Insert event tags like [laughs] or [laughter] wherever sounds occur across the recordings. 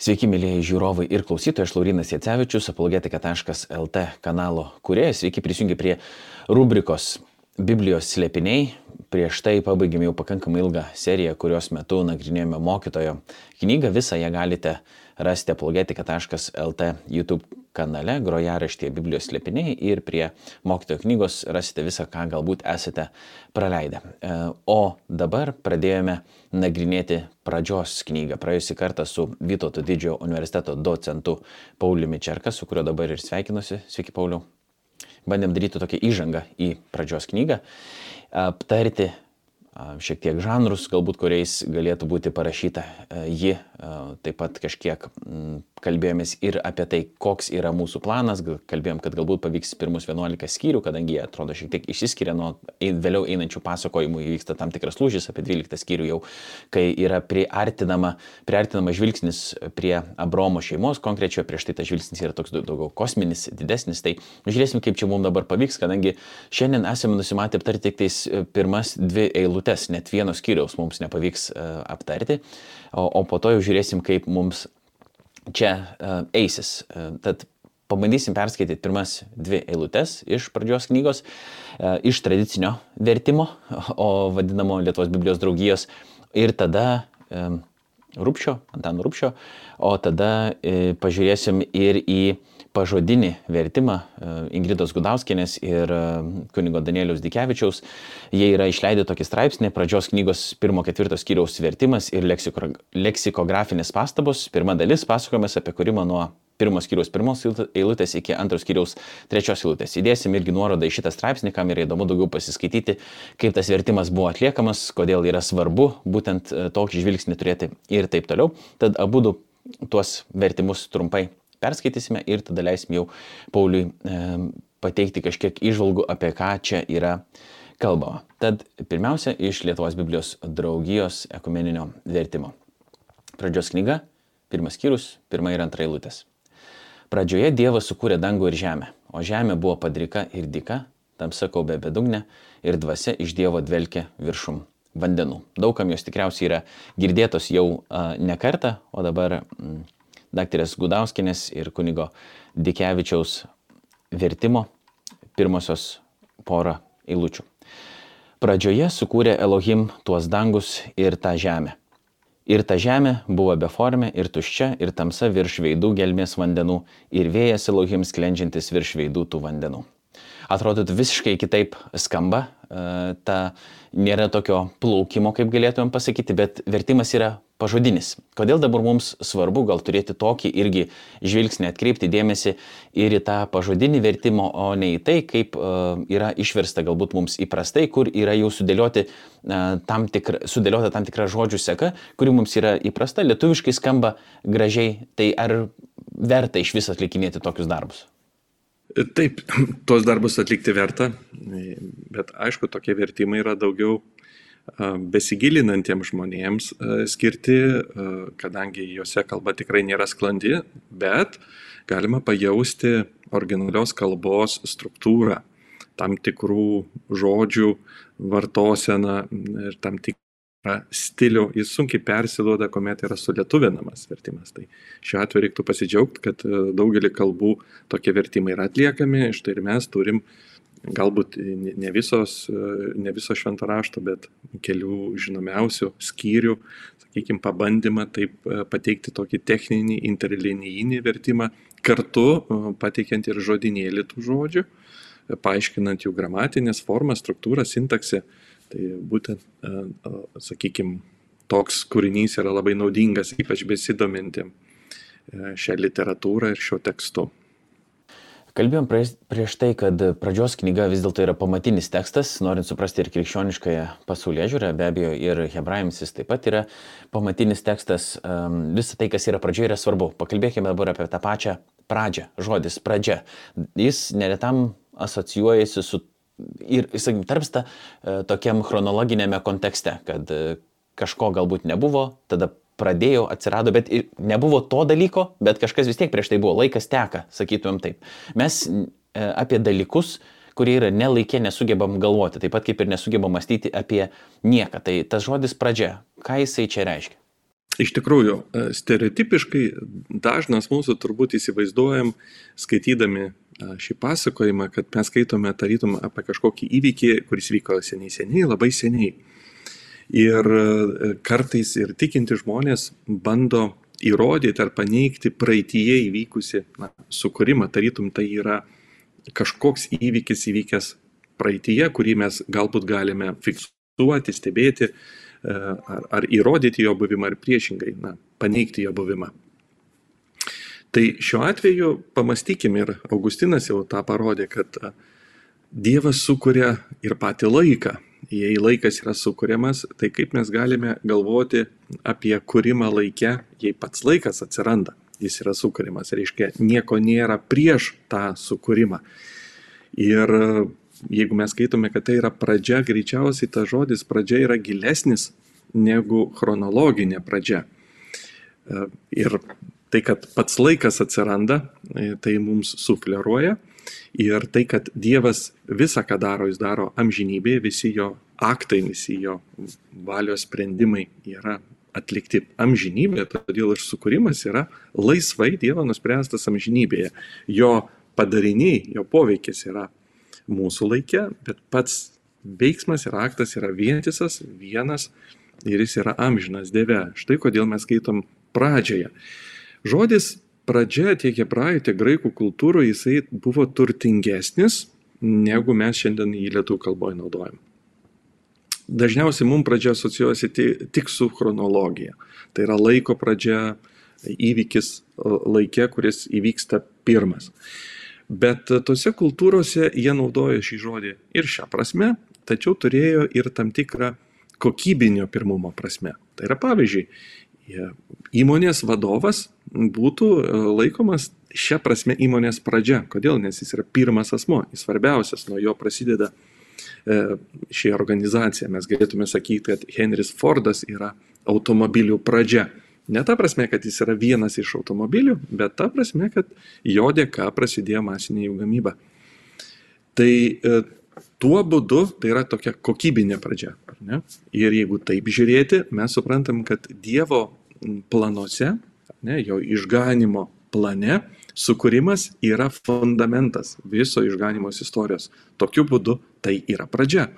Sveiki, mėlyjeji žiūrovai ir klausytojai, aš Laurinas Jacevičius, apologetika.lt kanalo kuriejas. Sveiki prisijungi prie rubrikos Biblijos slėpiniai. Prieš tai pabaigėme jau pakankamai ilgą seriją, kurios metu nagrinėjome mokytojo knygą. Visą ją galite rasti apologetika.lt YouTube kanale, grojaraštėje Biblijos slėpiniai ir prie mokytojo knygos rasite visą, ką galbūt esate praleidę. E, o dabar pradėjome nagrinėti pradžios knygą. Praėjusį kartą su Vytauto didžiojo universiteto docentu Pauliumi Čerka, su kuriuo dabar ir sveikinuosi. Sveiki, Pauliu. Bandėm daryti tokią įžangą į pradžios knygą, aptarti šiek tiek žanrus, galbūt kuriais galėtų būti parašyta ji, taip pat kažkiek kalbėjomės ir apie tai, koks yra mūsų planas, kalbėjom, kad galbūt pavyks pirmus 11 skyrių, kadangi jie atrodo šiek tiek išsiskiria nuo vėliau einančių pasakojimų, įvyksta tam tikras lūžis, apie 12 skyrių jau, kai yra priartinama, priartinama žvilgsnis prie Abromo šeimos, konkrečioje prieš tai tas žvilgsnis yra toks daugiau kosminis, didesnis, tai žiūrėsim, kaip čia mums dabar pavyks, kadangi šiandien esame nusimatę aptarti tik tais e, pirmas dvi eilutes, net vieno skyriaus mums nepavyks e, aptarti, o, o po to jau žiūrėsim, kaip mums čia uh, eisis. Uh, tad pabandysim perskaityti pirmas dvi eilutes iš pradžios knygos, uh, iš tradicinio vertimo, o vadinamo Lietuvos Biblijos draugijos, ir tada um, Rūpščio, Antano Rūpščio, o tada e, pažiūrėsim ir į pažodinį vertimą Ingridos Gudauskienės ir kunigo Danieliaus Dikevičiaus. Jie yra išleidę tokį straipsnį, pradžios knygos pirmo ketvirto skyriaus vertimas ir leksiko, leksikografinės pastabos. Pirma dalis pasakojimas apie kūrimą nuo pirmos skyriaus pirmos eilutės iki antros skyriaus trečios eilutės. Įdėsim irgi nuorodą į šitą straipsnį, kam yra įdomu daugiau pasiskaityti, kaip tas vertimas buvo atliekamas, kodėl yra svarbu būtent e, tokį žvilgsnį turėti ir taip toliau. Tad abu tuos vertimus trumpai perskaitysime ir tada leisim jau Pauliui e, pateikti kažkiek išvalgų, apie ką čia yra kalbama. Tad pirmiausia, iš Lietuvos Biblijos draugijos ekumeninio vertimo. Pradžios knyga, pirmas skyrius, pirma ir antra eilutės. Pradžioje Dievas sukūrė dangų ir žemę, o žemė buvo padrika ir dika, tamsa kaubė bedugnė ir dvasia iš Dievo dvelkė viršum vandenų. Daugam jos tikriausiai yra girdėtos jau uh, ne kartą, o dabar mm, daktarės Gudauskinės ir kunigo Dikevičiaus vertimo pirmosios porą eilučių. Pradžioje sukūrė Elohim tuos dangus ir tą žemę. Ir ta žemė buvo beformė ir tuščia, ir tamsa virš veidų gelmės vandenų, ir vėjas Elohim sklendžiantis virš veidų tų vandenų. Atrodytų visiškai kitaip skamba, ta nėra tokio plaukimo, kaip galėtumėm pasakyti, bet vertimas yra pažodinis. Kodėl dabar mums svarbu gal turėti tokį irgi žvilgsnį, atkreipti dėmesį ir į tą pažodinį vertimą, o ne į tai, kaip uh, yra išversta galbūt mums įprastai, kur yra jau sudėlioti, uh, tam tikra, sudėliota tam tikra žodžių seka, kuri mums yra įprasta, lietuviškai skamba gražiai, tai ar verta iš vis atlikinėti tokius darbus? Taip, tuos darbus atlikti verta, bet aišku, tokie vertimai yra daugiau besigilinantiems žmonėms skirti, kadangi juose kalba tikrai nėra sklandi, bet galima pajausti originalios kalbos struktūrą, tam tikrų žodžių vartoseną ir tam tikrą stilių. Jis sunkiai persiduoda, kuomet yra sulietuvinamas vertimas. Tai šiuo atveju reiktų pasidžiaugti, kad daugelį kalbų tokie vertimai yra atliekami, štai ir mes turim uh, galbūt ne visos, ne viso švento rašto, bet kelių žinomiausių skyrių, sakykime, pabandymą taip e, pateikti tokį techninį interlinijinį vertimą, kartu e, pateikiant ir žodinėlį tų žodžių, e, paaiškinant jų gramatinės formas, struktūrą, sintaksę. Tai būtent, sakykime, toks kūrinys yra labai naudingas, ypač besidominti šią literatūrą ir šiuo tekstu. Kalbėjom prieš tai, kad pradžios knyga vis dėlto yra pamatinis tekstas, norint suprasti ir krikščioniškąją pasaulyje žiūrę, be abejo, ir hebrajams jis taip pat yra pamatinis tekstas. Visa tai, kas yra pradžioje, yra svarbu. Pakalbėkime dabar apie tą pačią pradžią, žodis pradžia. Jis neretam asocijuojasi su ir, sakykim, tarpsta e, tokiam chronologinėme kontekste, kad e, kažko galbūt nebuvo, tada pradėjo, atsirado, bet nebuvo to dalyko, bet kažkas vis tiek prieš tai buvo, laikas teka, sakytumėm taip. Mes e, apie dalykus, kurie yra nelaikė, nesugebam galvoti, taip pat kaip ir nesugebam mąstyti apie nieką. Tai tas žodis pradžia, ką jisai čia reiškia? Iš tikrųjų, stereotipiškai dažnas mūsų turbūt įsivaizduojam, skaitydami šį pasakojimą, kad mes skaitome tarytum apie kažkokį įvykį, kuris vyko seniai seniai, labai seniai. Ir kartais ir tikinti žmonės bando įrodyti ar paneigti praeitie įvykusi na, sukūrimą, tarytum tai yra kažkoks įvykis įvykęs praeitie, kurį mes galbūt galime fiksuoti, stebėti, ar, ar įrodyti jo buvimą, ar priešingai, na, paneigti jo buvimą. Tai šiuo atveju pamastykime ir Augustinas jau tą parodė, kad Dievas sukuria ir patį laiką. Jei laikas yra sukūriamas, tai kaip mes galime galvoti apie kūrimą laikę, jei pats laikas atsiranda, jis yra sukūrimas, reiškia, nieko nėra prieš tą sukūrimą. Ir jeigu mes skaitome, kad tai yra pradžia, greičiausiai tas žodis pradžia yra gilesnis negu chronologinė pradžia. Ir tai, kad pats laikas atsiranda, e, tai mums sufleruoja. Ir tai, kad Dievas visą, ką daro, jis daro amžinybėje, visi jo aktai, visi jo valios sprendimai yra atlikti amžinybėje, todėl ir sukūrimas yra laisvai Dievo nuspręstas amžinybėje. Jo padariniai, jo poveikis yra mūsų laikė, bet pats veiksmas ir aktas yra vientisas, vienas ir jis yra amžinas Dieve. Štai kodėl mes skaitom pradžioje. Žodis pradžia tiek hebrajų, tiek graikų kultūroje jisai buvo turtingesnis, negu mes šiandien į lietuvių kalboje naudojam. Dažniausiai mums pradžia asocijuosi tik su chronologija. Tai yra laiko pradžia, įvykis laikė, kuris įvyksta pirmas. Bet tose kultūrose jie naudojo šį žodį ir šią prasme, tačiau turėjo ir tam tikrą kokybinio pirmumo prasme. Tai yra pavyzdžiui, įmonės vadovas būtų e, laikomas šią prasme įmonės pradžia. Kodėl? Nes jis yra pirmas asmo, jis svarbiausias, nuo jo prasideda e, ši organizacija. Mes galėtume sakyti, kad Henris Fordas yra automobilių pradžia. Ne ta prasme, kad jis yra vienas iš automobilių, bet ta prasme, kad jo dėka prasidėjo masinė jų gamyba. Tai e, tuo būdu tai yra tokia kokybinė pradžia. Ir jeigu taip žiūrėti, mes suprantam, kad Dievo planuose, ne, jo išganimo plane, sukūrimas yra fundamentas viso išganimos istorijos. Tokiu būdu tai yra pradžia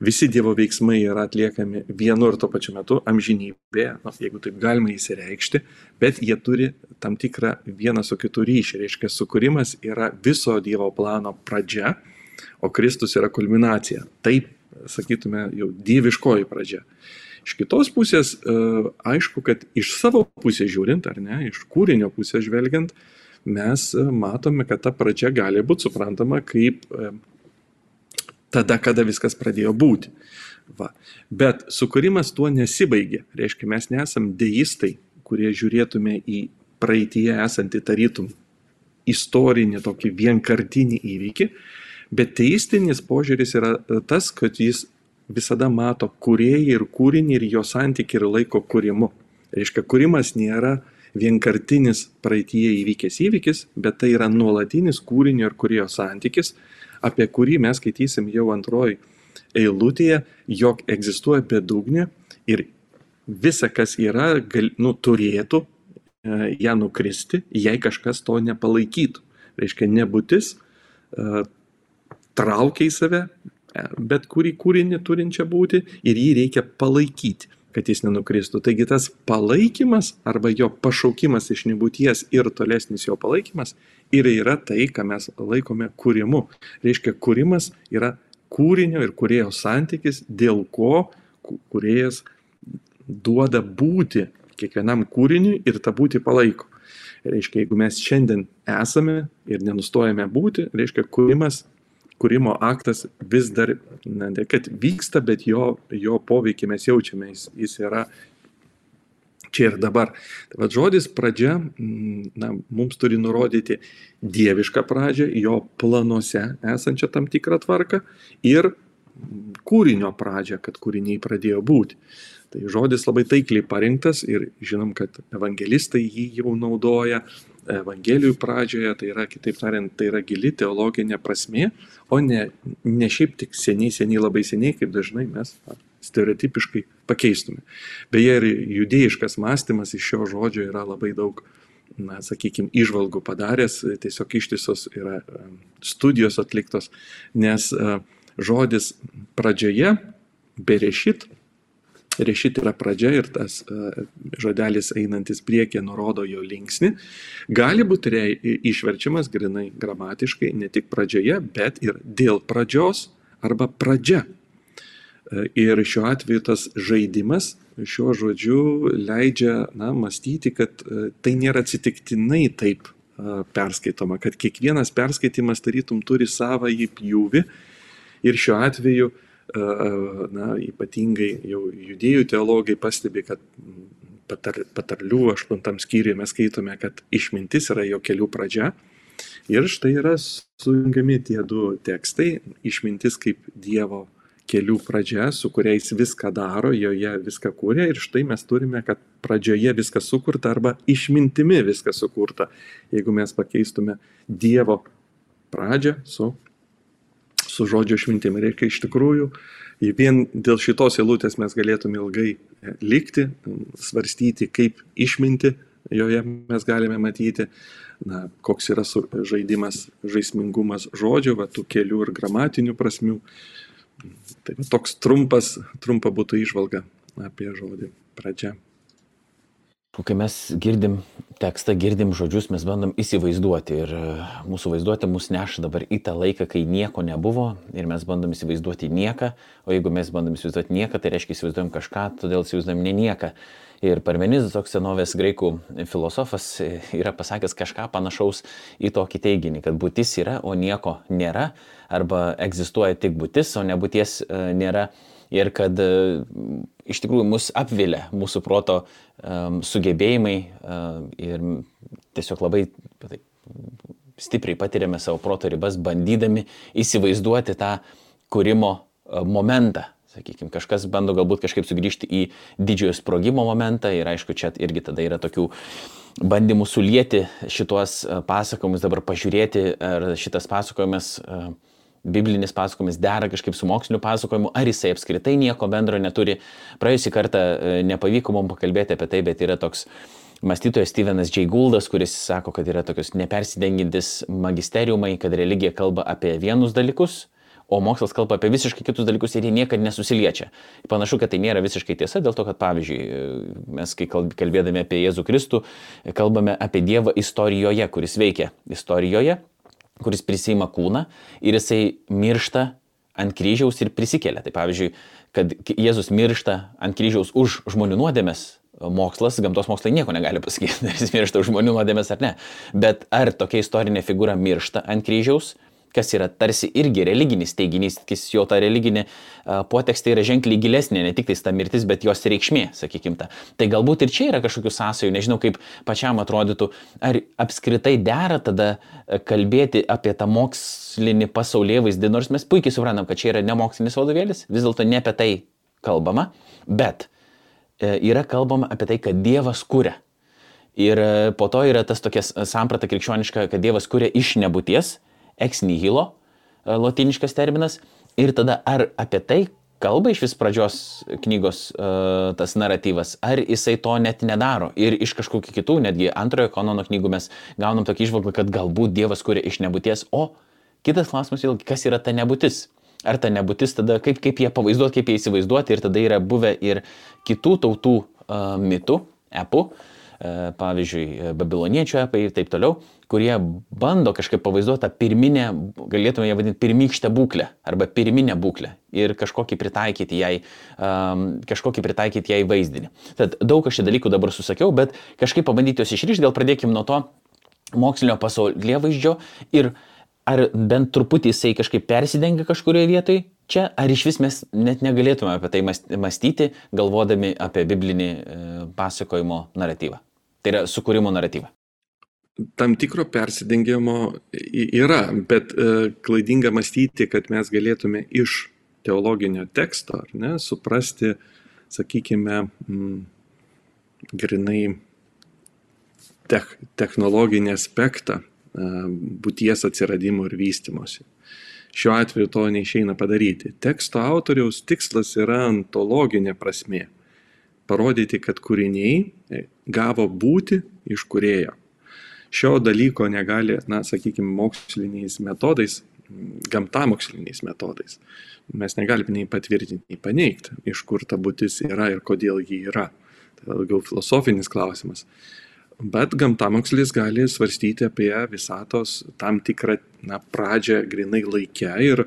visi Dievo veiksmai yra atliekami vienu ir tuo pačiu metu amžinybėje, nu, jeigu taip galima įsireikšti, bet jie turi tam tikrą vieną su kitu ryšį. Reiškia, sukūrimas yra viso Dievo plano pradžia, o Kristus yra kulminacija. Taip, sakytume, jau dieviškoji pradžia. Iš kitos pusės, e, aišku, kad iš savo pusės žiūrint, ar ne, iš kūrinio pusės žvelgiant, mes matome, kad ta pradžia gali būti suprantama kaip e, tada, kada viskas pradėjo būti. Va. Bet sukūrimas tuo nesibaigė. Reiškia, mes nesam deistai, kurie žiūrėtume į praeitie esantį tarytum istorinį tokį vienkartinį įvykį, bet teistinis požiūris yra tas, kad jis visada mato kuriejį ir kūrinį ir jo santykį ir laiko kūrimu. Reiškia, kūrimas nėra vienkartinis praeitie įvykęs įvykis, bet tai yra nuolatinis kūrinio ir kurėjo santykis, apie kurį mes skaitysim jau antroji eilutėje, jog egzistuoja bedugnė ir visa, kas yra, gal, nu, turėtų e, ją nukristi, jei kažkas to nepalaikytų. Reiškia, nebūtis e, traukia į save bet kurį kūrinį turinčią būti ir jį reikia palaikyti kad jis nenukristų. Taigi tas palaikymas arba jo pašaukimas iš nebūties ir tolesnis jo palaikymas ir yra tai, ką mes laikome kūrimu. Reiškia, kūrimas yra kūrinio ir kurėjo santykis, dėl ko kuriejas duoda būti kiekvienam kūriniui ir tą būti palaiko. Reiškia, jeigu mes šiandien esame ir nenustojame būti, reiškia, kūrimas kūrimo aktas vis dar, ne kad vyksta, bet jo, jo poveikį mes jaučiame, jis, jis yra čia ir dabar. Tai vad žodis pradžia, mm, na, mums turi nurodyti dievišką pradžią, jo planuose esančią tam tikrą tvarką ir kūrinio pradžią, kad kūriniai pradėjo būti. Tai žodis labai taikliai parinktas ir žinom, kad evangelistai jį jau naudoja, Evangelijų pradžioje, tai yra, kitaip tariant, tai yra gili teologinė prasme, o ne, ne šiaip tik seniai, seniai, labai seniai, kaip dažnai mes stereotipiškai pakeistume. Beje, ir judėjiškas mąstymas iš šio žodžio yra labai daug, na, sakykime, išvalgų padaręs, tiesiog ištisos yra studijos atliktos, nes žodis pradžioje, berešit, Rešit yra pradžia ir tas žodelis einantis priekį nurodo jo linksnį. Gali būti rei, išverčiamas grinai gramatiškai ne tik pradžioje, bet ir dėl pradžios arba pradžia. Ir šiuo atveju tas žaidimas šiuo žodžiu leidžia na, mąstyti, kad tai nėra atsitiktinai taip perskaitoma, kad kiekvienas perskaitimas tarytum turi savo įpjūvį ir šiuo atveju na, ypatingai jau judėjų teologai pastebi, kad patar, patarlių aštuntam skyriui mes skaitome, kad išmintis yra jo kelių pradžia. Ir štai yra sujungiami tie du tekstai - išmintis kaip Dievo kelių pradžia, su kuriais viską daro, joje viską kūrė ir štai mes turime, kad pradžioje viskas sukurta arba išmintimi viskas sukurta. Jeigu mes pakeistume Dievo pradžią su, su žodžio išmintimi. Reikia iš tikrųjų, vien dėl šitos eilutės mes galėtume ilgai e, likti, svarstyti, kaip išminti joje mes galime matyti, na, koks yra žaidimas, žaismingumas žodžio, va, tų kelių ir gramatinių prasmių. Tai va, toks trumpas, trumpa būtų išvalga apie žodį pradžia. Kai mes girdim tekstą, girdim žodžius, mes bandom įsivaizduoti ir e, mūsų vaizduotė mus neša dabar į tą laiką, kai nieko nebuvo ir mes bandom įsivaizduoti nieką, o jeigu mes bandom įsivaizduoti nieką, tai reiškia įsivaizduojam kažką, todėl įsivaizduojam ne nieką. Ir Parmenizas, toks senovės graikų filosofas, e, yra pasakęs kažką panašaus į tokį teiginį, kad būtis yra, o nieko nėra, arba egzistuoja tik būtis, o nebūties e, nėra ir kad iš tikrųjų mus apvilia mūsų proto um, sugebėjimai um, ir tiesiog labai tai, stipriai patiriame savo proto ribas, bandydami įsivaizduoti tą kūrimo momentą. Sakykime, kažkas bando galbūt kažkaip sugrįžti į didžiojo sprogimo momentą ir aišku, čia irgi tada yra tokių bandymų sulieti šitos pasakojimus, dabar pažiūrėti, ar šitas pasakojimas uh, biblinis pasakojimas dera kažkaip su moksliniu pasakojimu, ar jisai apskritai nieko bendro neturi. Praėjusį kartą e, nepavyko mums pakalbėti apie tai, bet yra toks mąstytojas Stevenas J. Gouldas, kuris sako, kad yra tokius nepersidengintis magisteriumai, kad religija kalba apie vienus dalykus, o mokslas kalba apie visiškai kitus dalykus ir jie niekada nesusiliečia. Panašu, kad tai nėra visiškai tiesa, dėl to, kad pavyzdžiui, mes kai kalbėdami apie Jėzų Kristų, kalbame apie Dievą istorijoje, kuris veikia istorijoje, kuris prisima kūną ir jisai miršta ant kryžiaus ir prisikelia. Tai pavyzdžiui, kad Jėzus miršta ant kryžiaus už žmonių nuodėmės, mokslas, gamtos mokslai nieko negali pasakyti, [laughs] ar jis miršta už žmonių nuodėmės ar ne. Bet ar tokia istorinė figūra miršta ant kryžiaus, kas yra tarsi irgi religinis teiginys, kas jo ta religinė potekstė yra ženkliai gilesnė, ne tik tai ta mirtis, bet jos reikšmė, sakykime. Ta. Tai galbūt ir čia yra kažkokių sąsajų, nežinau kaip pačiam atrodytų, ar apskritai dera tada kalbėti apie tą mokslinį pasaulyje vaizdį, nors mes puikiai suprantam, kad čia yra nemokslinis vadovėlis, vis dėlto ne apie tai kalbama, bet e, yra kalbama apie tai, kad Dievas kūrė. Ir e, po to yra tas tokia samprata krikščioniška, kad Dievas kūrė iš nebūties ex nihilo, e, lotiniškas terminas. Ir tada ar apie tai kalba iš vis pradžios knygos uh, tas naratyvas, ar jisai to net nedaro. Ir iš kažkokių kitų, netgi antrojo kanono knygų mes gaunam tokį išvalgą, kad galbūt Dievas kuria iš nebūties, o kitas klausimas vėlgi, kas yra ta nebūtis. Ar ta nebūtis tada, kaip, kaip jie pavaizduoti, kaip jie įsivaizduoti ir tada yra buvę ir kitų tautų uh, mitų, epų, uh, E, pavyzdžiui, e, babiloniečių epai ir taip toliau, kurie bando kažkaip pavaizduoti tą pirminę, galėtume ją vadinti pirmykštę būklę arba pirminę būklę ir kažkokį pritaikyti jai, um, kažkokį pritaikyti jai vaizdinį. Tad daug aš čia dalykų dabar susakiau, bet kažkaip pabandyti juos išrišti, gal pradėkim nuo to mokslinio pasaulio vaizdžio ir ar bent truputį jisai kažkaip persidengia kažkurioje vietoje čia, ar iš vis mes net negalėtume apie tai mąstyti, galvodami apie biblinį e, pasakojimo naratyvą. Tai yra sukūrimo naratyvą. Tam tikro persidengimo yra, bet e, klaidinga mąstyti, kad mes galėtume iš teologinio teksto, ne, suprasti, sakykime, m, grinai tech, technologinį aspektą e, būties atsiradimo ir vystimosi. Šiuo atveju to neišeina padaryti. Teksto autoriaus tikslas yra ontologinė prasme - parodyti, kad kūriniai e, gavo būti iš kurėjo. Šio dalyko negali, na, sakykime, moksliniais metodais, gamtamoksliniais metodais. Mes negalime nei patvirtinti, nei paneigti, iš kur ta būtis yra ir kodėl ji yra. Tai daugiau filosofinis klausimas. Bet gamtamokslis gali svarstyti apie visatos tam tikrą na, pradžią grinai laikę ir e,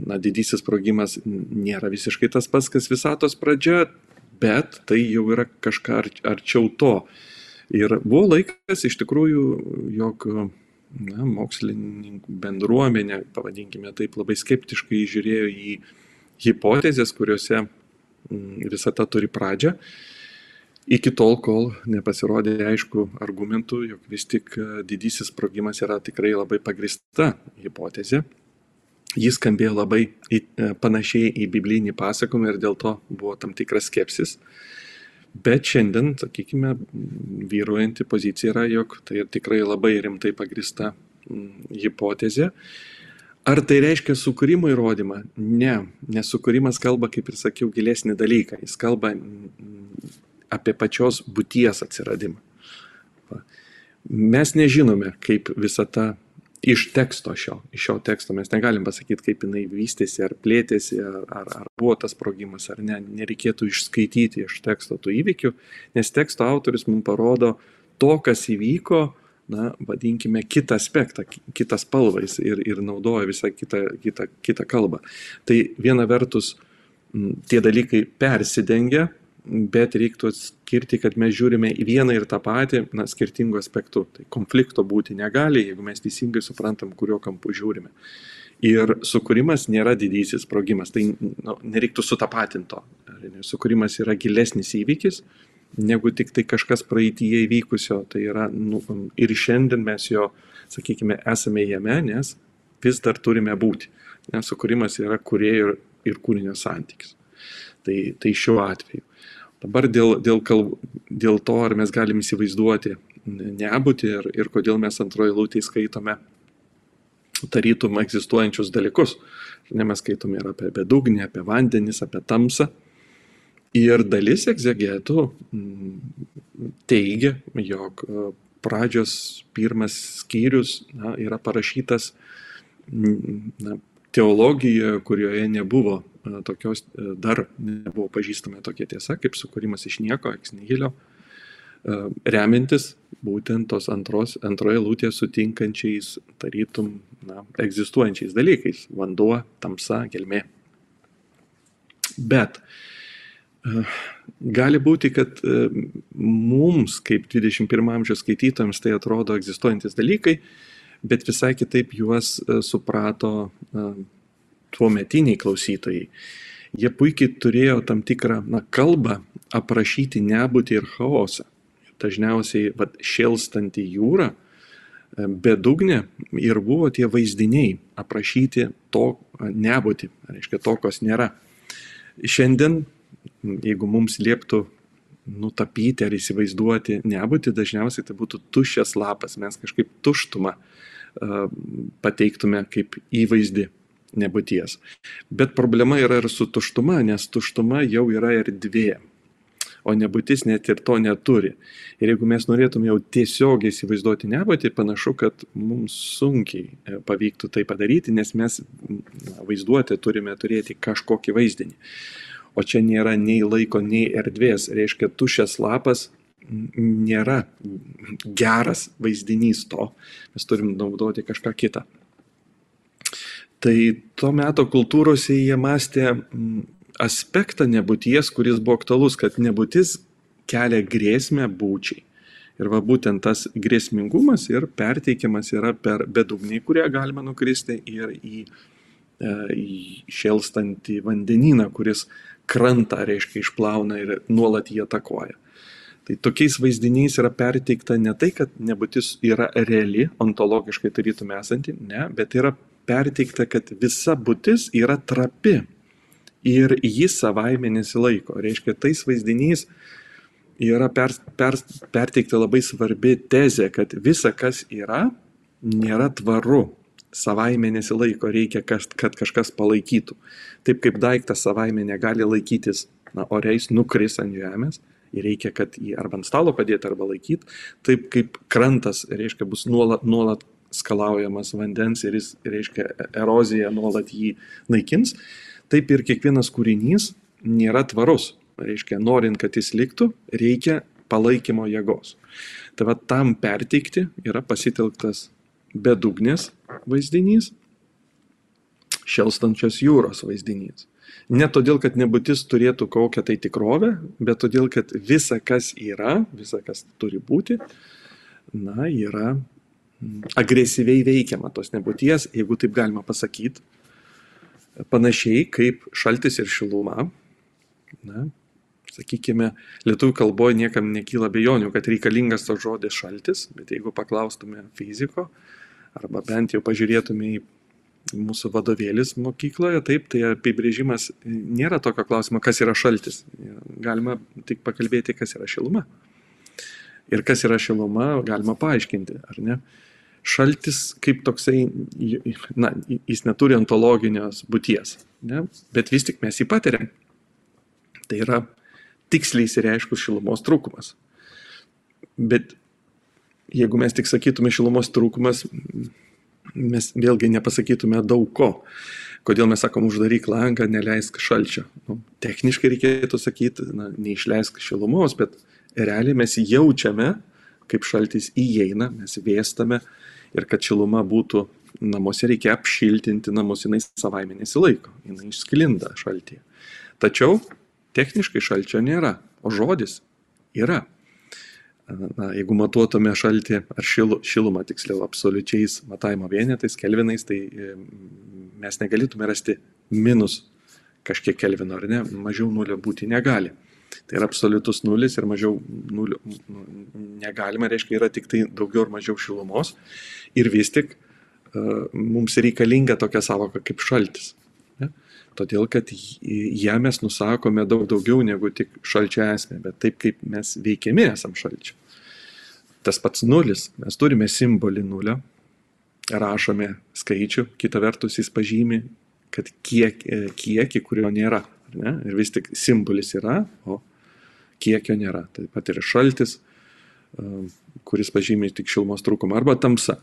na, didysis sprogimas nėra visiškai tas pats, kas visatos pradžia, bet tai jau yra kažką arčiau to. Ir buvo laikas iš tikrųjų, jog na, mokslininkų bendruomenė, pavadinkime taip, labai skeptiškai žiūrėjo į hipotezės, kuriuose visata turi pradžią iki tol, kol nepasirodė aišku argumentų, jog vis tik e, didysis sprogimas yra tikrai labai pagrista hipotezė. Jis skambėjo labai e, panašiai į biblinį pasakojimą ir dėl to buvo tam tikras skepsis. Bet šiandien, sakykime, vyruojanti pozicija yra, jog tai tikrai labai rimtai pagrista hipotezė. Ar tai reiškia sukūrimo įrodymą? Ne, nes sukūrimas kalba, kaip ir sakiau, gilesnį dalyką. Jis kalba apie pačios būties atsiradimą. Mes nežinome, kaip visata iš teksto šio, iš šio teksto mes negalim pasakyti, kaip jinai vystėsi, ar plėtėsi, ar, ar, ar buvo tas sprogimas, ar ne. Nereikėtų išskaityti iš teksto tų įvykių, nes teksto autoris mums parodo to, kas įvyko, na, vadinkime, kitą aspektą, kitą spalvą ir, ir naudoja visą kitą, kitą, kitą kalbą. Tai viena vertus tie dalykai persidengia, bet reiktų atskirti, kad mes žiūrime į vieną ir tą patį, na, skirtingų aspektų. Tai konflikto būti negali, jeigu mes teisingai suprantam, kurio kampu žiūrime. Ir sukūrimas nėra didysis sprogimas, tai nu, nereiktų sutapatinto. Sukūrimas yra gilesnis įvykis, negu tik tai kažkas praeitie įvykusio. Tai yra, nu, ir šiandien mes jo, sakykime, esame jame, nes vis dar turime būti. Nes sukūrimas yra kurėjo ir, ir kūrinio santykis. Tai, tai šiuo atveju. Dabar dėl, dėl, kalb, dėl to, ar mes galim įsivaizduoti nebūti ir, ir kodėl mes antroje lūtėje skaitome tarytum egzistuojančius dalykus. Ne, mes skaitome ir apie bedugnį, apie vandenis, apie tamsą. Ir dalis egzegetų mm, teigia, jog e, pradžios pirmas skyrius na, yra parašytas mm, na, teologijoje, kurioje nebuvo tokios, e, dar nebuvo pažįstama tokia tiesa, kaip sukūrimas iš nieko, eksnihilio, e, remintis būtent tos antros, antroje lūtėje sutinkančiais, tarytum, na, egzistuojančiais dalykais - vanduo, tamsa, gelmė. Bet gali būti, kad mums, kaip 21 amžiaus skaitytojams, tai atrodo egzistuojantis dalykai, bet visai kitaip juos e, suprato e, tuo metiniai klausytojai. Jie puikiai turėjo tam tikrą na, kalbą aprašyti nebūtį ir chaosą. Dažniausiai vat, šėlstanti jūra, e, bedugnė ir buvo tie vaizdiniai aprašyti to nebūtį, reiškia to, kas nėra. Šiandien, jeigu mums lieptų nutapyti ar įsivaizduoti nebūti, dažniausiai tai būtų tuščias lapas, mes kažkaip tuštumą uh, pateiktume kaip įvaizdį nebūties. Bet problema yra ir su tuštuma, nes tuštuma jau yra erdvė, o nebūtis net ir to neturi. Ir jeigu mes norėtum jau tiesiogiai įsivaizduoti nebūtį, panašu, kad mums sunkiai e, pavyktų tai padaryti, nes mes vaizduotę turime turėti kažkokį vaizdinį. O čia nėra nei laiko, nei erdvės. Reiškia, tušęs lapas nėra geras vaizdinys to, mes turim naudoti kažką kitą. Tai tuo metu kultūrose jie mąstė mm, aspektą nebūties, kuris buvo aktualus, kad nebūtis kelia grėsmę būčiai. Ir va būtent tas grėsmingumas ir perteikiamas yra per bedugnį, kurie galima nukristi ir į, e, į šelstantį vandenyną, kuris krantą, reiškia, išplauna ir nuolat jį atakuoja. Tai tokiais vaizdiniais yra perteikta ne tai, kad nebūtis yra reali, ontologiškai tarytume esanti, ne, bet yra perteikta, kad visa būtis yra trapi ir ji savaime nesilaiko. Reiškia, tais vaizdiniais yra per, per, perteikta labai svarbi tezė, kad visa, kas yra, nėra tvaru. savaime nesilaiko, reikia, kad kažkas palaikytų. Taip kaip daiktas savaime negali laikytis, na, oreis nukris ant žemės ir reikia, kad jį arba ant stalo padėti, arba laikyti, taip kaip krantas, reiškia, bus nuolat, nuolat skalaujamas vandens ir jis, reiškia, erozija nuolat jį naikins, taip ir kiekvienas kūrinys nėra tvarus. Reiškia, norint, kad jis liktų, reikia palaikymo jėgos. Tai va tam perteikti yra pasitelktas bedugnis vaizdinys, šelstančios jūros vaizdinys. Ne todėl, kad nebūtis turėtų kokią tai tikrovę, bet todėl, kad visa, kas yra, visa, kas turi būti, na, yra agresyviai veikiama tos nebūties, jeigu taip galima pasakyti, panašiai kaip šaltis ir šiluma. Na, sakykime, lietuvių kalboje niekam nekyla bejonių, kad reikalingas to žodis šaltis, bet jeigu paklaustume fiziko, arba bent jau pažiūrėtume į mūsų vadovėlis mokykloje, taip, tai apibrėžimas nėra tokio klausimo, kas yra šaltis. Galima tik pakalbėti, kas yra šiluma. Ir kas yra šiluma, galima paaiškinti, ar ne? Šaltis kaip toksai, na, jis neturi ontologinės būties, ne? bet vis tik mes jį patiriam. Tai yra tiksliai įsireiškus šilumos trūkumas. Bet jeigu mes tik sakytume šilumos trūkumas, mes vėlgi nepasakytume daug ko. Kodėl mes sakom uždaryk langą, neleisk šalčio. Nu, techniškai reikėtų sakyti, na, neišleisk šilumos, bet realiai mes jaučiame, kaip šaltis įeina, mes vėstame ir kad šiluma būtų namuose reikia apšiltinti namus, jinai savaime nesilaiko, jinai išsklinda šaltyje. Tačiau techniškai šalčio nėra, o žodis yra na, jeigu matuotume šaltį ar šilu, šilumą, tiksliau, absoliučiais matavimo vienetais, kelvinais, tai e, mes negalėtume rasti minus kažkiek kelvino, ar ne, mažiau nulio būti negali. Tai yra absoliutus nulis ir mažiau nulio nu, negalima, reiškia, yra tik tai daugiau ar mažiau šilumos. Ir vis tik uh, mums reikalinga tokia savoka kaip šaltis. Ne? Todėl, kad ją mes nusakome daug daugiau negu tik šalčio esmė, bet taip kaip mes veikiami esam šalčio. Tas pats nulis, mes turime simbolį nulio, rašome skaičių, kita vertus jis pažymi, kad kiek, e, kiekį, kurio nėra. Ne? Ir vis tik simbolis yra, o kiekio nėra. Taip pat yra šaltis, e, kuris pažymi tik šilumos trūkumą, arba tamsa.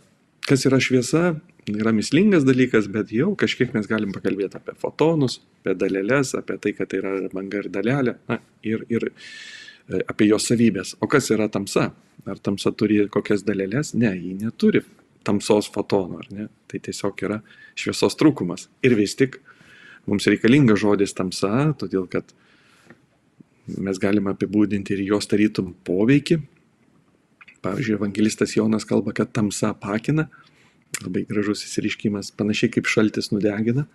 Kas yra šviesa, yra mislingas dalykas, bet jau kažkiek mes galim pakalbėti apie fotonus, apie dalelės, apie tai, kad tai yra banga ir dalelė na, ir, ir e, apie jos savybės. O kas yra tamsa? Ar tamsa turi kokias dalelės? Ne, ji neturi tamsos fotonų, ar ne? Tai tiesiog yra šviesos trūkumas. Ir vis tik mums reikalingas žodis tamsa, todėl kad mes galime apibūdinti ir jos tarytum poveikį. Pavyzdžiui, evangelistas Jonas kalba, kad tamsa pakina, Labai gražus įsiriškimas, panašiai kaip šaltis nudegina.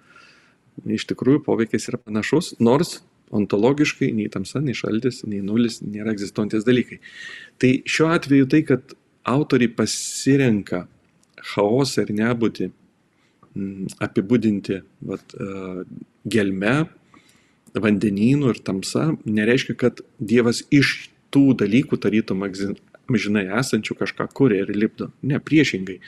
Iš tikrųjų, poveikis yra panašus, nors ontologiškai nei tamsa, nei šaltis, nei nulis nėra egzistuojantis dalykai. Tai šiuo atveju tai, kad autoriai pasirenka chaosą ir nebūti apibūdinti vat, gelme, vandenynų ir tamsa, nereiškia, kad Dievas iš tų dalykų tarytum amžinai esančių kažką kuria ir lipdo. Ne, priešingai.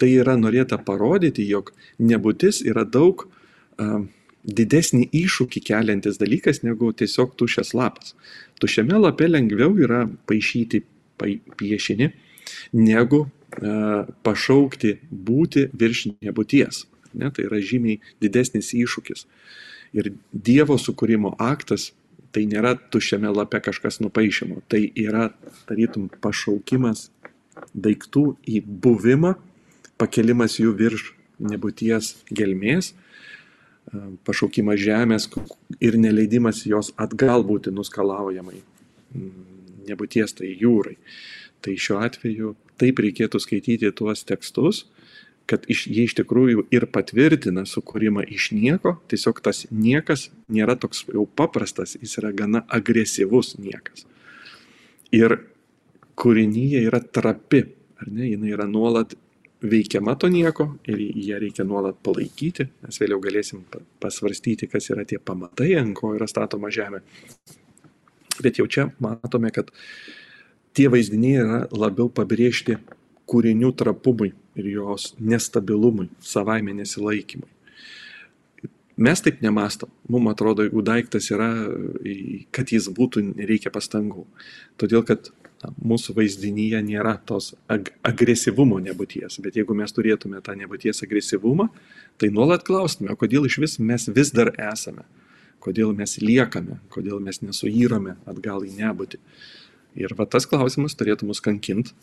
Tai yra norėta parodyti, jog nebūtis yra daug uh, didesnį iššūkį keliantis dalykas negu tiesiog tušęs lapas. Tušiame lape lengviau yra paaišyti piešinį, negu pašaukti būti virš nebūties. Ne, tai yra žymiai didesnis iššūkis. Ir Dievo sukūrimo aktas tai nėra tuščiame lape kažkas nupaišymo, tai yra tarytum pašaukimas daiktų į buvimą, pakelimas jų virš nebūties gelmės, pašaukimas žemės ir neleidimas jos atgal būti nuskalaujamai nebūties tai jūrai. Tai šiuo atveju taip reikėtų skaityti tuos tekstus, kad iš, jie iš tikrųjų ir patvirtina sukūrimą iš nieko, tiesiog tas niekas nėra toks jau paprastas, jis yra gana agresyvus niekas. Ir kūrinyje yra trapi, ar ne, jinai yra nuolat veikiama to nieko ir ją reikia nuolat palaikyti, mes vėliau galėsim pasvarstyti, kas yra tie pamatai, ant ko yra statoma žemė. Bet jau čia matome, kad tie vaizdiniai yra labiau pabrėžti kūrinių trapumui ir jos nestabilumui, savaime nesilaikymui. Mes taip nemastom. Mums atrodo, jeigu daiktas yra, kad jis būtų, reikia pastangų. Todėl, kad na, mūsų vaizdinyje nėra tos ag agresyvumo nebūties. Bet jeigu mes turėtume tą nebūties agresyvumą, tai nuolat klaustume, kodėl iš vis mes vis dar esame, kodėl mes liekame, kodėl mes nesuyyrame atgal į nebūtį. Ir va tas klausimas turėtų mus kankinti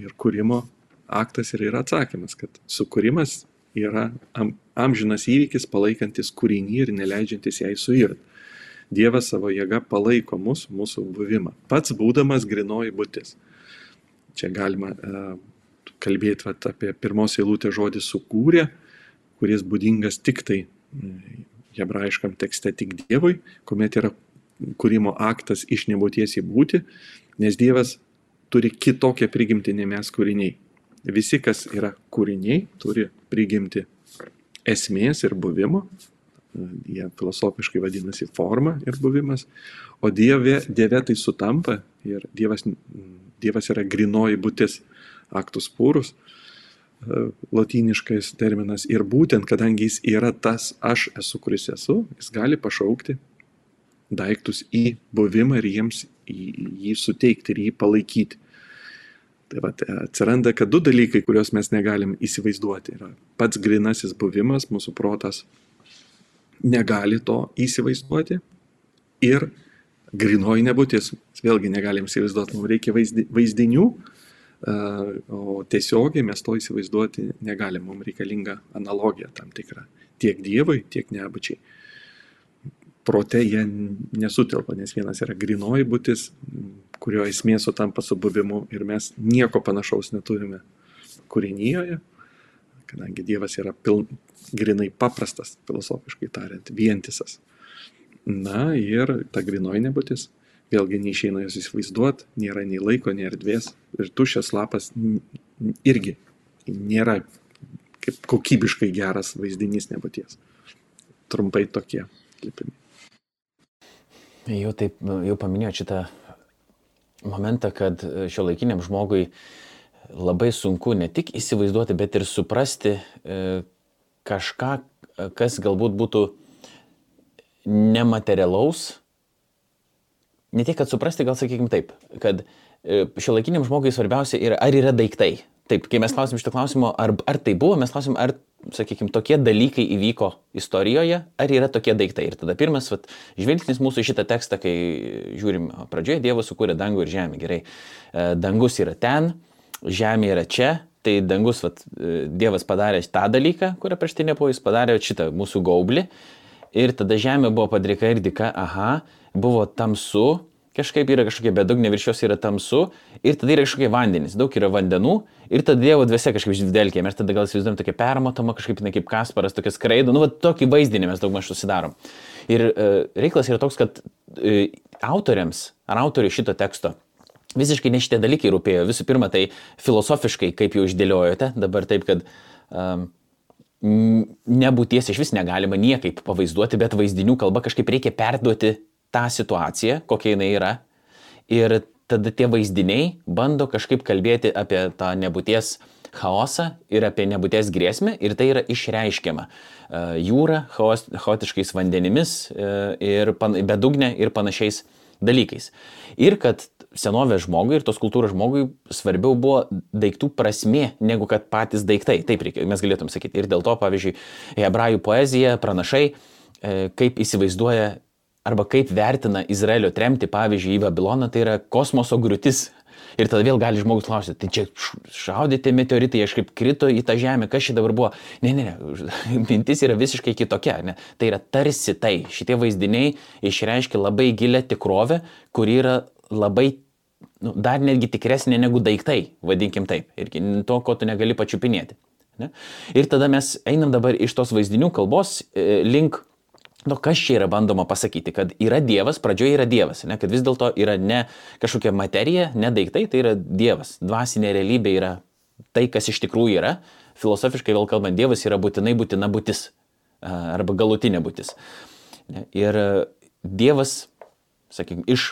ir kūrimo aktas ir yra atsakymas, kad sukūrimas yra am, amžinas įvykis palaikantis kūrinį ir neleidžiantis jai suirti. Dievas savo jėga palaiko mus, mūsų buvimą, pats būdamas grinoji būtis. Čia galima e, kalbėti vat, apie pirmos eilutės žodį sukūrė, kuris būdingas tik tai hebrajiškam tekste tik Dievui, kuomet yra kūrimo aktas iš nebūties į būti, nes Dievas turi kitokią prigimtį nei mes kūriniai. Visi, kas yra kūriniai, turi prigimti esmės ir buvimo, jie filosofiškai vadinasi forma ir buvimas, o Dieve, dieve tai sutampa ir Dievas, dievas yra grinoji būtis, aktus pūrus, lotyniškas terminas. Ir būtent, kadangi jis yra tas aš esu, kuris esu, jis gali pašaukti daiktus į buvimą ir jiems jį suteikti ir jį palaikyti. Tai va, atsiranda, kad du dalykai, kuriuos mes negalim įsivaizduoti. Yra pats grinasis buvimas, mūsų protas negali to įsivaizduoti ir grinoji nebūtis. Vėlgi negalim įsivaizduoti, mums reikia vaizdinių, o tiesiogiai mes to įsivaizduoti negalim, mums reikalinga analogija tam tikra tiek Dievui, tiek nebūčiai. Prote jie nesutilpa, nes vienas yra grinoji būtis, kurio esmė sutampa su buvimu ir mes nieko panašaus neturime kūrinyje, kadangi Dievas yra pil, grinai paprastas, filosofiškai tariant, vientisas. Na ir ta grinoji nebūtis vėlgi neišeina jos įsivaizduoti, nėra nei laiko, nei erdvės ir tuščias lapas irgi nėra kaip kokybiškai geras vaizdinys nebūties. Trumpai tokie klipimai. Jau taip, jau paminėjau šitą momentą, kad šio laikiniam žmogui labai sunku ne tik įsivaizduoti, bet ir suprasti e, kažką, kas galbūt būtų nematerialaus, ne tiek, kad suprasti, gal sakykime taip, kad e, šiuolaikiniam žmogui svarbiausia yra, ar yra daiktai. Taip, kai mes klausim šito klausimo, ar, ar tai buvo, mes klausim, ar, sakykime, tokie dalykai įvyko istorijoje, ar yra tokie daiktai. Ir tada pirmas vat, žvilgsnis mūsų šitą tekstą, kai žiūrim pradžioje, Dievas sukūrė dangų ir žemę. Gerai, e, dangus yra ten, žemė yra čia, tai dangus, vat, e, Dievas padarė tą dalyką, kurią prieš tai nebuvo, jis padarė šitą mūsų gaublį. Ir tada žemė buvo padrika ir dika, aha, buvo tamsu, kažkaip yra kažkokia bedugnė virš jos yra tamsu ir tada yra kažkokie vandenys, daug yra vandenų ir tada Dievo dvasia kažkaip žvilgelkė, mes tada gal įsivaizduojam tokia permatoma, kažkaip na, kaip Kasparas, tokia skraido, nu, va, tokį vaizdinį mes daug maž susidarom. Ir e, reikalas yra toks, kad e, autoriams ar autoriui šito teksto visiškai ne šitie dalykai rūpėjo. Visų pirma, tai filosofiškai, kaip jau išdėliojote, dabar taip, kad um, nebūties iš vis negalima niekaip pavaizduoti, bet vaizdinių kalba kažkaip reikia perduoti tą situaciją, kokia jinai yra. Ir tada tie vaizdiniai bando kažkaip kalbėti apie tą nebūties chaosą ir apie nebūties grėsmę ir tai yra išreiškiama. E, jūra, chaotiškais vandenimis e, ir bedugne ir panašiais dalykais. Ir kad senovės žmogui ir tos kultūros žmogui svarbiau buvo daiktų prasme negu kad patys daiktai. Taip reikia, mes galėtum sakyti. Ir dėl to, pavyzdžiui, hebrajų poezija, pranašai, e, kaip įsivaizduoja arba kaip vertina Izraelio tremti, pavyzdžiui, į Babiloną, tai yra kosmoso griūtis. Ir tada vėl gali žmogus klausyti, tai čia šaudyti meteoritai, aš kaip krito į tą žemę, kas čia dabar buvo. Ne, ne, ne, [laughs] mintis yra visiškai kitokia. Ne? Tai yra tarsi tai. Šitie vaizdiniai išreiškia labai gilę tikrovę, kuri yra labai nu, dar netgi tikresnė negu daiktai, vadinkim taip. Ir to, ko tu negali pačiupinėti. Ne? Ir tada mes einam dabar iš tos vaizdinių kalbos e, link Nu, kas čia yra bandoma pasakyti, kad yra Dievas, pradžioje yra Dievas, ne, kad vis dėlto yra ne kažkokia materija, ne daiktai, tai yra Dievas. Dvasinė realybė yra tai, kas iš tikrųjų yra. Filosofiškai vėl kalbant, Dievas yra būtinai būtina būtis arba galutinė būtis. Ir Dievas, sakykime, iš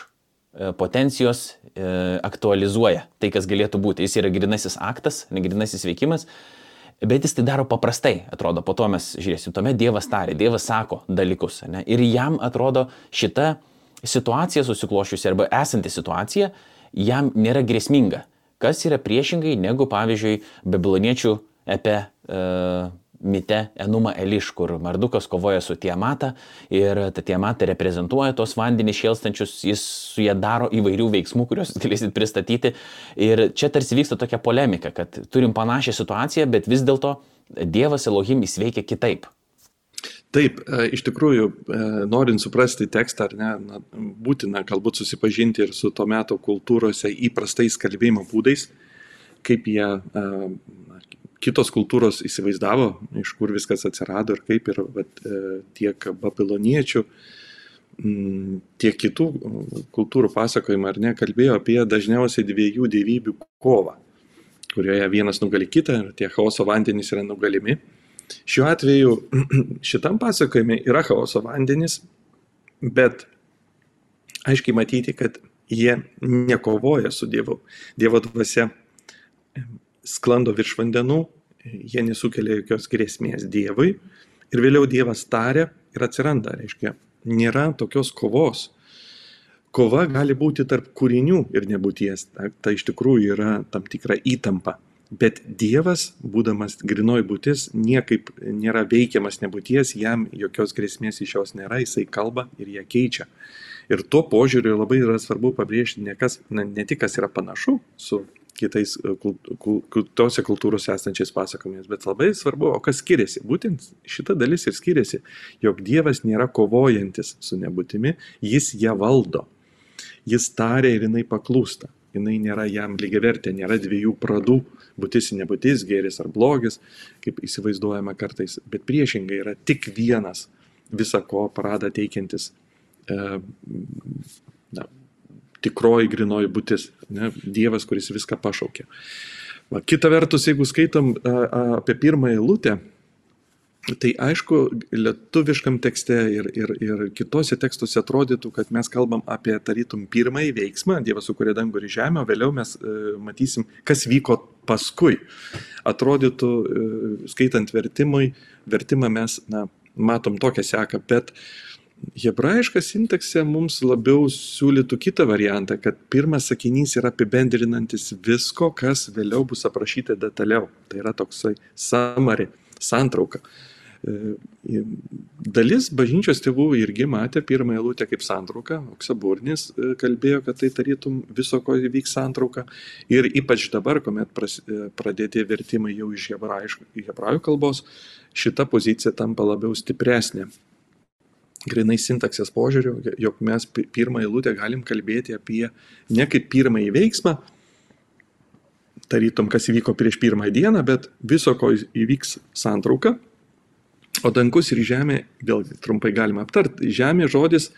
e, potencijos e, aktualizuoja tai, kas galėtų būti. Jis yra grinasis aktas, negrinasis veikimas, bet jis tai daro paprastai, atrodo, po to mes žiūrėsim, tuomet Dievas tarė, Dievas sako dalykus, ne? ir jam atrodo šita situacija susiklošiusi arba esanti situacija jam nėra grėsminga, kas yra priešingai negu, pavyzdžiui, bebiloniečių epe e, mite Enuma Eliš, kur Mardukas kovoja su Tiamata ir ta Tiamata reprezentuoja tos vandenį šėlstančius, jis su jie daro įvairių veiksmų, kuriuos [laughs] galėsit pristatyti. Ir čia tarsi vyksta tokia polemika, kad turim panašią situaciją, bet vis dėlto Dievas Elohim įsveikia kitaip. Taip, e, iš tikrųjų, e, norint suprasti tekstą, ar ne, na, būtina galbūt susipažinti ir su to meto kultūrose įprastais kalbėjimo būdais, kaip jie, e, na, kitos kultūros įsivaizdavo, iš kur viskas atsirado ir kaip ir vat, tiek babiloniečių, tiek kitų kultūrų pasakojimą, ar ne, kalbėjo apie dažniausiai dviejų dievybių kovą, kurioje vienas nugali kitą ir tie chaoso vandenys yra nugalimi. Šiuo atveju [clears throat] šitam pasakojime yra chaoso vandenys, bet aiškiai matyti, kad jie nekovoja su Dievu. Dievo dvasia sklando virš vandenų, jie nesukelia jokios grėsmės Dievui ir vėliau Dievas tarė ir atsiranda, reiškia, nėra tokios kovos. Kova gali būti tarp kūrinių ir nebūties, tai, tai iš tikrųjų yra tam tikra įtampa. Bet Dievas, būdamas grinoji būtis, niekaip nėra veikiamas nebūties, jam jokios grėsmės iš jos nėra, jisai kalba ir ją keičia. Ir tuo požiūriu labai yra svarbu pabrėžti ne, kas, na, ne tik kas yra panašu su kitais e, tose kultūrose esančiais pasakojimais, bet labai svarbu, o kas skiriasi. Būtent šita dalis ir skiriasi, jog Dievas nėra kovojantis su nebūtimi, jis ją valdo. Jis tarė ir jinai paklūsta jinai nėra jam lygiavertė, nėra dviejų pradų, būtis ir nebūtis, gėris ar blogis, kaip įsivaizduojama kartais, bet priešingai yra tik vienas visako pradą teikiantis e, na, tikroji grinoji būtis, ne, Dievas, kuris viską pašaukė. Va, kita vertus, jeigu skaitom a, a, apie pirmąją lūtę, Tai aišku, lietuviškam tekste ir, ir, ir kitose tekstuose atrodytų, kad mes kalbam apie tarytum pirmąjį veiksmą, Dievas sukūrė dangų ir žemę, o vėliau mes e, matysim, kas vyko paskui. Atrodytų, e, skaitant vertimui, vertimą mes na, matom tokią seką, bet hebrajiška sintaksė mums labiau siūlytų kitą variantą, kad pirmas sakinys yra apibendrinantis visko, kas vėliau bus aprašyta detaliau. Tai yra toksai summary, santrauka. E, dalis bažnyčios tėvų irgi matė pirmąją eilutę kaip santrauką, Oksaburnis e, kalbėjo, kad tai tarytum viso ko įvyks santrauka. Ir ypač dabar, kuomet e, pradėti vertimai jau iš hebrajų kalbos, šita pozicija tampa labiau stipresnė. Grinai sintaksės požiūriu, jog mes pirmą eilutę galim kalbėti apie ne kaip pirmąjį veiksmą, tarytum, kas įvyko prieš pirmą dieną, bet viso ko įvyks santrauka, O dangus ir žemė, vėlgi trumpai galima aptarti, žemė žodis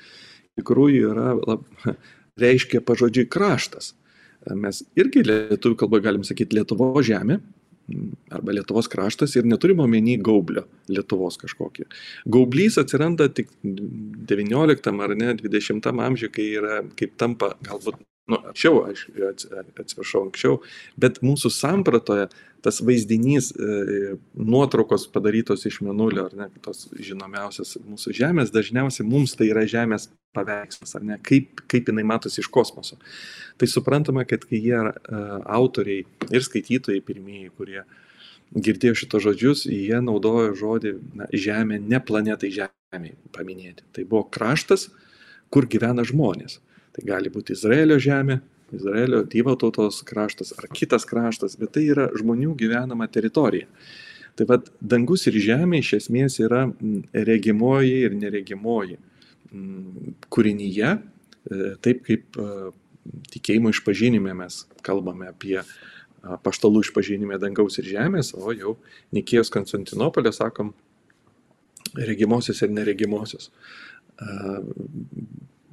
tikrųjų yra, lab, [laughs] reiškia pažodžiui kraštas. Mes irgi lietuvių kalboje galim sakyti Lietuvo žemė arba Lietuvos kraštas ir neturime omeny gaublio Lietuvos kažkokį. Gaublys atsiranda tik 19 ar ne 20 amžiuje, kai yra, kaip tampa galbūt nu, anksčiau, aš atsiprašau, anksčiau, bet mūsų sampratoje tas vaizdinys, e, nuotraukos padarytos iš menulio, ar ne, tos žinomiausias mūsų Žemės, dažniausiai mums tai yra Žemės paveikslas, ar ne, kaip, kaip jinai matosi iš kosmoso. Tai suprantama, kad kai jie uh, autoriai ir skaitytojai pirmieji, kurie girdėjo šitos žodžius, jie naudojo žodį na, Žemė, ne planetai Žemė paminėti. Tai buvo kraštas, kur gyvena žmonės. Tai gali būti Izraelio žemė, Izraelio Dievo tautos kraštas ar kitas kraštas, bet tai yra žmonių gyvenama teritorija. Tai vad dangus ir žemė iš esmės yra regimoji ir neregimoji kūrinyje, e, taip kaip e, tikėjimo išpažinime mes kalbame apie paštalų išpažinime dangaus ir žemės, o jau Nikėjos Konstantinopolė sakom regimosios ir neregimosios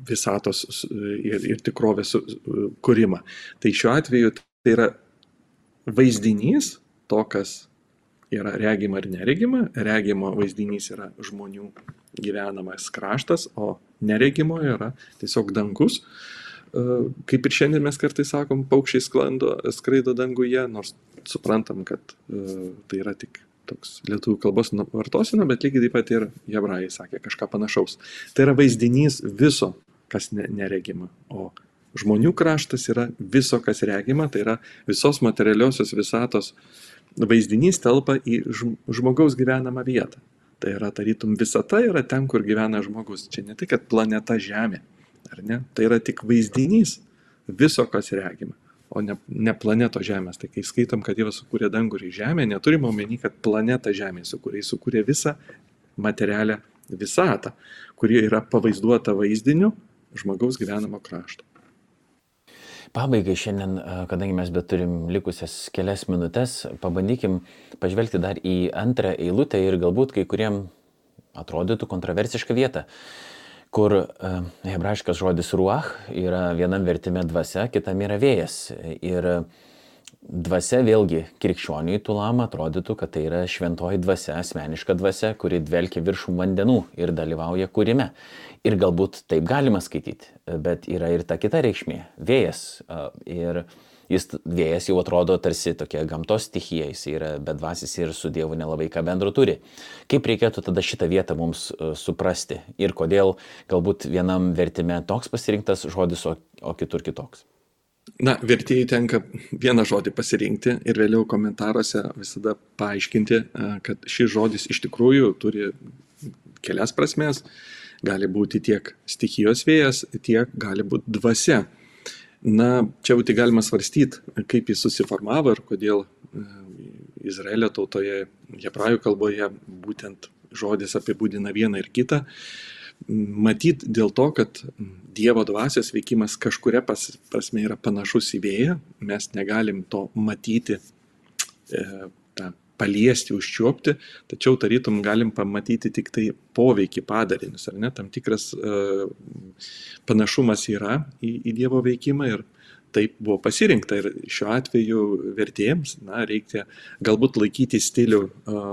visatos ir, ir tikrovės kūrimą. Tai šiuo atveju tai yra vaizdinys to, kas yra regima ar neregima. Regimo vaizdinys yra žmonių gyvenamas kraštas, o neregimo yra tiesiog dangus, kaip ir šiandien mes kartais sakom, paukščiai sklando, skraido danguje, nors suprantam, kad tai yra tik toks lietuvių kalbos vartosena, bet lygiai taip pat ir hebrajai sakė kažką panašaus. Tai yra vaizdinys viso, kas ne, neregima, o žmonių kraštas yra viso, kas regima, tai yra visos materialiosios visatos vaizdinys telpa į žmogaus gyvenamą vietą. Tai yra tarytum visata yra ten, kur gyvena žmogus. Čia ne tai, kad planeta Žemė, ar ne? Tai yra tik vaizdinys viso, kas regima o ne, ne planeto Žemės. Tai kai skaitom, kad Dievas sukūrė dangų ir Žemę, neturime omeny, kad planetą Žemė sukūrė, jis sukūrė visą materialę visatą, kuri yra pavaizduota vaizdiniu žmogaus gyvenamo krašto. Pabaigai šiandien, kadangi mes bet turim likusias kelias minutės, pabandykim pažvelgti dar į antrą eilutę ir galbūt kai kuriem atrodytų kontroversišką vietą kur e, hebrajiškas žodis ruach yra vienam vertime dvasia, kitam yra vėjas. Ir dvasia vėlgi krikščioniui tulam atrodytų, kad tai yra šventoji dvasia, asmeniška dvasia, kuri dvelkia viršum vandenų ir dalyvauja kūrime. Ir galbūt taip galima skaityti, bet yra ir ta kita reikšmė - vėjas. Ir jis vėjas jau atrodo tarsi tokia gamtos stichija, jis yra bedvasis ir su Dievu nelabai ką bendro turi. Kaip reikėtų tada šitą vietą mums suprasti ir kodėl galbūt vienam vertime toks pasirinktas žodis, o, o kitur kitoks? Na, vertėjai tenka vieną žodį pasirinkti ir vėliau komentaruose visada paaiškinti, e, kad šis žodis iš tikrųjų turi kelias prasmes. Gali būti tiek stichijos vėjas, tiek gali būti dvasia. Na, čia jau tai galima svarstyti, kaip jis susiformavo ir kodėl e, Izraelio tautoje, hebrajų kalboje būtent žodis apibūdina vieną ir kitą. Matyt dėl to, kad Dievo dvasios veikimas kažkuria pas, prasme yra panašus į vėją, mes negalim to matyti e, tą paliesti, užčiuopti, tačiau tarytum galim pamatyti tik tai poveikį padarinius, ar ne, tam tikras uh, panašumas yra į, į Dievo veikimą ir taip buvo pasirinkta. Ir šiuo atveju vertėjams, na, reikia galbūt laikyti stilių, uh,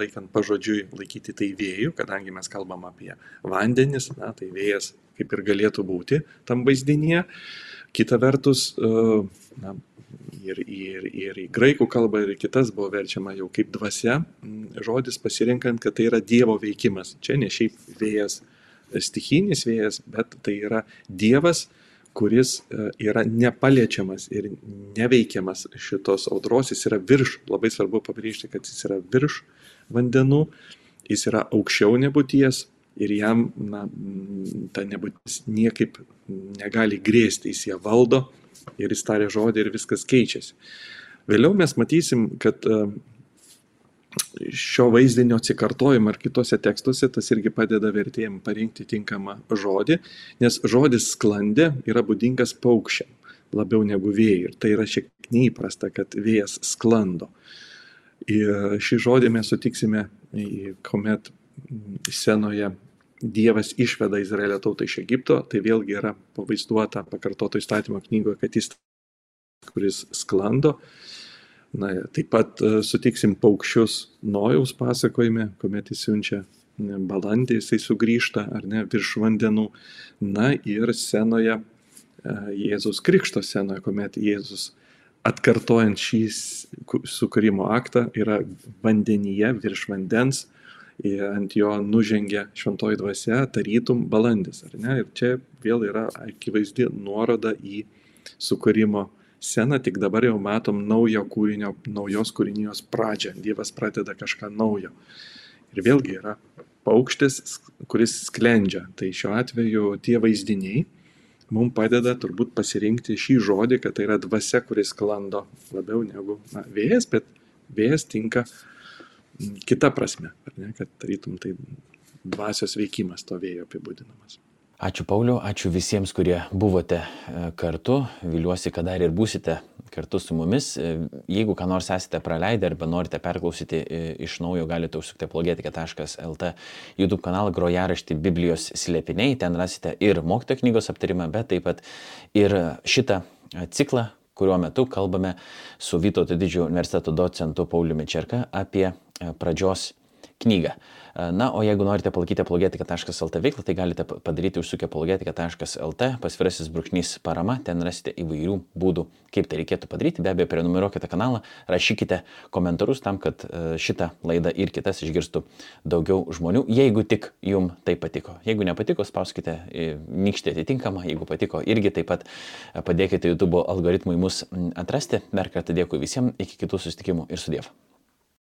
laikant pažodžiui, laikyti tai vėjų, kadangi mes kalbam apie vandenis, na, tai vėjas kaip ir galėtų būti tam vaizdinėje. Kita vertus, uh, na, ir, ir, ir į graikų kalbą, ir į kitas buvo verčiama jau kaip dvasia, žodis pasirinkant, kad tai yra Dievo veikimas. Čia ne šiaip vėjas, stichinis vėjas, bet tai yra Dievas, kuris e, yra nepaliečiamas ir neveikiamas šitos audros, jis yra virš, labai svarbu pabrėžti, kad jis yra virš vandenų, jis yra aukščiau nebūties ir jam na, ta nebūtis niekaip negali grėsti, jis ją valdo ir jis tarė žodį ir viskas keičiasi. Vėliau mes matysim, kad e, šio vaizdinio atsikartojimą ar kitose tekstuose tas irgi padeda vertėjim parinkti tinkamą žodį, nes žodis sklandė yra būdingas paukščiam labiau negu vėjai ir tai yra šiek tiek neįprasta, kad vėjas sklando. Ir šį žodį mes sutiksime, kuomet senoje Dievas išveda Izraelio tautą iš Egipto, tai vėlgi yra pavaizduota pakartoto įstatymo knygoje, kad jis, kuris sklando. Na, taip pat e, sutiksim paukščius Nojaus pasakojime, kuomet jis siunčia balandį, jisai sugrįžta ar ne virš vandenų. Na ir senoje, e, Jėzus Krikšto senoje, kuomet Jėzus atkartojant šį sukūrimo aktą yra vandenyje virš vandens ant jo nužengia šventoji dvasia, tarytum balandis. Ir čia vėl yra akivaizdi nuoroda į sukūrimo sceną, tik dabar jau matom naujo kūrinio, naujos kūrinijos pradžią. Dievas pradeda kažką naujo. Ir vėlgi yra paukštis, kuris sklendžia. Tai šiuo atveju tie vaizdiniai mums padeda turbūt pasirinkti šį žodį, kad tai yra dvasia, kuris sklando labiau negu na, vėjas, bet vėjas tinka uh, kita prasme, ne, kad tarytum tai dvasios veikimas to vėjo apibūdinamas. Ačiū Pauliu, ačiū visiems, kurie buvote e, kartu. Viliuosi, kad dar ir būsite kartu su mumis. E, jeigu ką nors esate praleidę arba norite perklausyti e, iš naujo, galite užsukti apologetika.lt YouTube kanalą grojaraštį Biblijos slėpiniai. Ten rasite ir mokyto knygos aptarimą, bet taip pat ir šitą ciklą, kuriuo metu kalbame su Vytauto didžiojo universiteto docentu Pauliumi Čerka apie E, pradžios knygą. Na, o jeigu norite palaikyti apologetika.lt veiklą, tai galite padaryti užsukę apologetika.lt, pasvirasis brūkšnys parama, ten rasite įvairių būdų, kaip tai reikėtų padaryti. Be abejo, prenumeruokite kanalą, rašykite komentarus tam, kad e, šitą laidą ir kitas išgirstų daugiau žmonių, jeigu tik jums tai patiko. Jeigu nepatiko, spauskite nykštį atitinkamą, jeigu patiko, irgi taip pat padėkite YouTube algoritmui mus atrasti. Dar kartą dėkui visiems, iki kitų susitikimų ir sudėv.